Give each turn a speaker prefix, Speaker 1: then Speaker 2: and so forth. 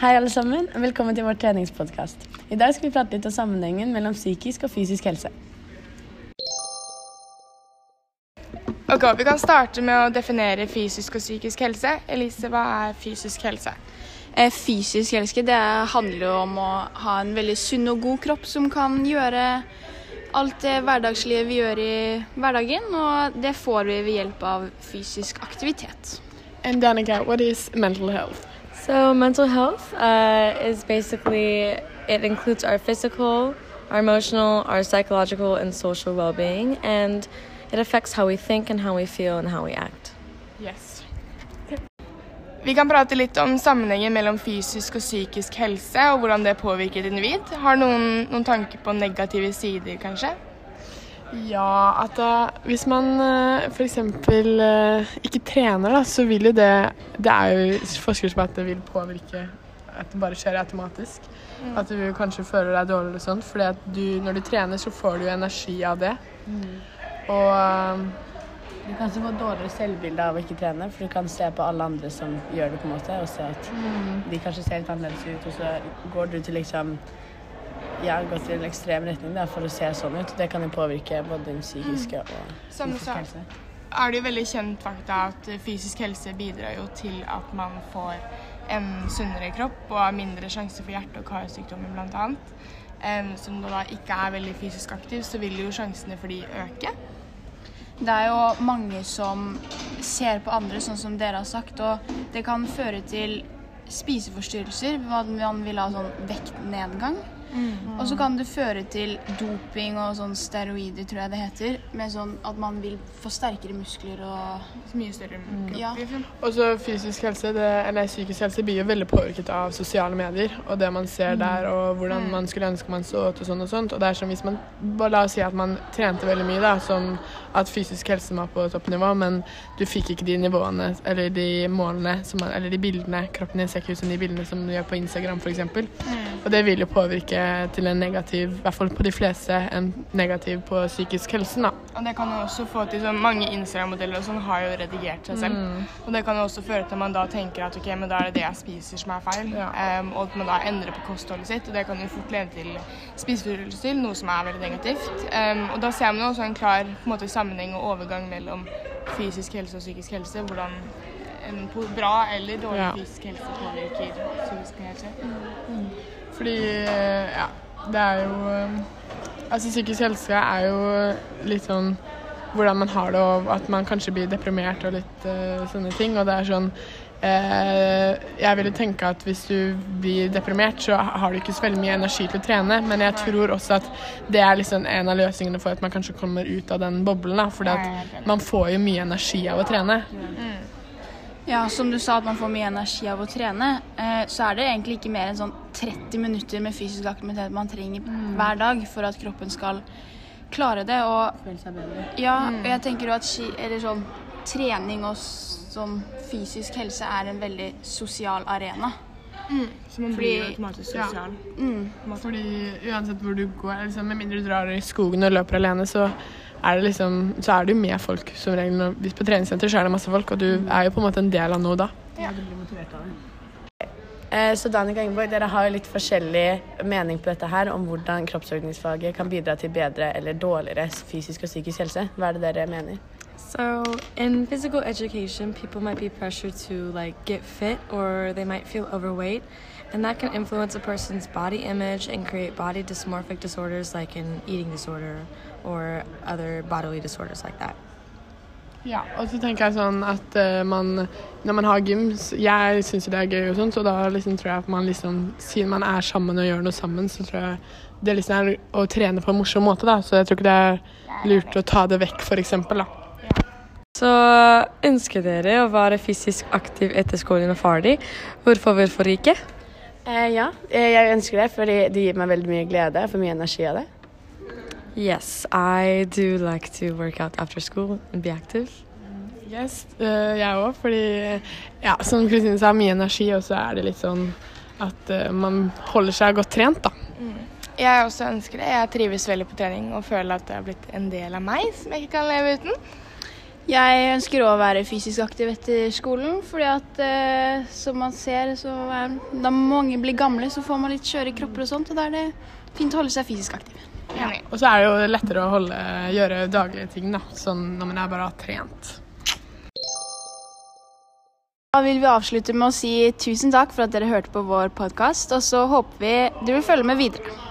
Speaker 1: Hei, alle sammen. og Velkommen til vår treningspodkast. I dag skal vi prate litt om sammenhengen mellom psykisk og fysisk helse.
Speaker 2: Ok, Vi kan starte med å definere fysisk og psykisk helse. Elise, hva er fysisk helse?
Speaker 3: Eh, Fysisk helse det handler jo om å ha en veldig sunn og god kropp som kan gjøre alt det hverdagslige vi gjør i hverdagen, og det får vi ved hjelp av fysisk aktivitet.
Speaker 4: And Danica, what is mental health?
Speaker 5: So, mental health uh, is basically, it includes our physical, our emotional, our psychological, and social well being, and it affects how we think and how we feel and how we act.
Speaker 2: Yes. Vi kan prate litt om sammenhengen mellom fysisk og psykisk helse, og hvordan det påvirker et individ. Har noen noen tanker på negative sider, kanskje?
Speaker 4: Ja, at da, hvis man uh, f.eks. Uh, ikke trener, da, så vil jo det Det er jo forskere som at det vil påvirke at det bare skjer automatisk. At du kanskje føler deg dårlig eller sånn. fordi at du, når du trener, så får du jo energi av det. Og uh,
Speaker 1: Du kan også få dårligere selvbilde av å ikke trene, for du kan se på alle andre som gjør det, på en måte, og se at de kanskje ser litt annerledes ut, og så går du til liksom ja, gått i en ekstrem retning da, for å se sånn ut. Det kan jo påvirke både den psykiske og
Speaker 2: Som du sa,
Speaker 1: helse.
Speaker 2: er det jo veldig kjent fakta at fysisk helse bidrar jo til at man får en sunnere kropp og har mindre sjanse for hjerte- og karsykdommer bl.a. Um, som da ikke er veldig fysisk aktiv, så vil jo sjansene for de øke.
Speaker 3: Det er jo mange som ser på andre sånn som dere har sagt, og det kan føre til spiseforstyrrelser. Man vil ha sånn vektnedgang. Og så kan det føre til doping og sånn steroider, tror jeg det heter. Med sånn at man vil få sterkere muskler og
Speaker 2: Mye større kropp.
Speaker 3: Ja.
Speaker 2: Og
Speaker 4: så fysisk helse, det, eller psykisk helse, blir jo veldig påvirket av sosiale medier. Og det man ser der, og hvordan man skulle ønske man så ut og sånn og sånt. Og det er som hvis man bare La oss si at man trente veldig mye, da, som at fysisk helse var på toppnivå, men du fikk ikke de nivåene, eller de målene, som man, eller de bildene Kroppen din ser ikke ut som de bildene som du gjør på Instagram, f.eks. Og det vil jo påvirke til en negativ, i hvert fall på de fleste, en negativ på psykisk helse, da.
Speaker 2: Og det kan jo også få til sånn Mange Instagram-modeller og sånn har jo redigert seg selv. Og det kan jo også føre til at man da tenker at ok, men da er det det jeg spiser som er feil. Em, og at man da endrer på kostholdet sitt. Og det kan jo fort lede til spiseforstyrrelser, noe som er veldig negativt. Um, og da ser man jo også en klar på en måte, sammenheng og overgang mellom fysisk helse og psykisk helse. Hvordan en bra eller dårlig
Speaker 4: Ja.
Speaker 2: fysisk helse påvirker psykisk helse.
Speaker 4: Fordi ja, det er jo eh, Altså psykisk helse er jo litt sånn hvordan man har det, og at man kanskje blir deprimert og litt uh, sånne ting. Og det er sånn eh, Jeg ville tenke at hvis du blir deprimert, så har du ikke så veldig mye energi til å trene. Men jeg tror også at det er liksom en av løsningene for at man kanskje kommer ut av den boblen. at man får jo mye energi av å trene.
Speaker 3: Ja, som du sa at man får mye energi av å trene, eh, så er det egentlig ikke mer enn sånn 30 minutter med fysisk aktivitet man trenger hver dag for at kroppen skal klare det. Og,
Speaker 1: Føle seg bedre.
Speaker 3: ja, og jeg tenker jo at ski, eller sånn, trening og sånn fysisk helse er en veldig sosial arena.
Speaker 2: Så man blir jo automatisk
Speaker 4: Ja.
Speaker 2: sosial.
Speaker 4: Fordi uansett hvor du går, liksom, med mindre du drar i skogen og løper alene, så er det liksom, så er du med folk som regel. Når- Hvis på treningssenter så er det masse folk, og du er jo på en måte en del av noe da.
Speaker 1: Ja. Så Danica Ingeborg, dere har jo litt forskjellig mening på dette her, om hvordan kroppsordningsfaget kan bidra til bedre eller dårligere fysisk og psykisk helse. Hva er det dere mener?
Speaker 5: So, in physical education, people might be pressured to like get fit or they might feel overweight, and that can influence a person's body image and create body dysmorphic disorders like an eating disorder or other bodily disorders like that.
Speaker 4: Ja, og så tenker jeg sånn at uh, man Når man har gym Jeg syns jo det er gøy og sånn, så da liksom tror jeg at man liksom Siden man er sammen og gjør noe sammen, så tror jeg det liksom er å trene på en morsom måte, da. Så jeg tror ikke det er lurt å ta det vekk, for eksempel, da.
Speaker 5: Så ønsker dere å være fysisk aktiv etter skolen og ferdig. Hvorfor, hvorfor ikke?
Speaker 1: Eh, ja, eh, jeg ønsker det, fordi det gir meg veldig mye glede. Jeg får mye energi av det.
Speaker 5: Yes, I do like to work out after school and be active.
Speaker 4: Yes, uh, jeg òg, fordi ja, som Kristine sa, mye energi, og så er det litt sånn at uh, man holder seg godt trent, da.
Speaker 2: Jeg også ønsker det. Jeg trives veldig på trening og føler at det har blitt en del av meg som jeg ikke kan leve uten.
Speaker 3: Jeg ønsker òg å være fysisk aktiv etter skolen, fordi at eh, som man ser, så er da mange blir gamle, så får man litt skjøre kropper og sånt, og da er det fint å holde seg fysisk aktiv.
Speaker 2: Ja.
Speaker 4: Og så er det jo lettere å holde, gjøre daglige ting, da. Sånn når man er bare har trent.
Speaker 3: Da vil vi avslutte med å si tusen takk for at dere hørte på vår podkast, og så håper vi du vil følge med videre.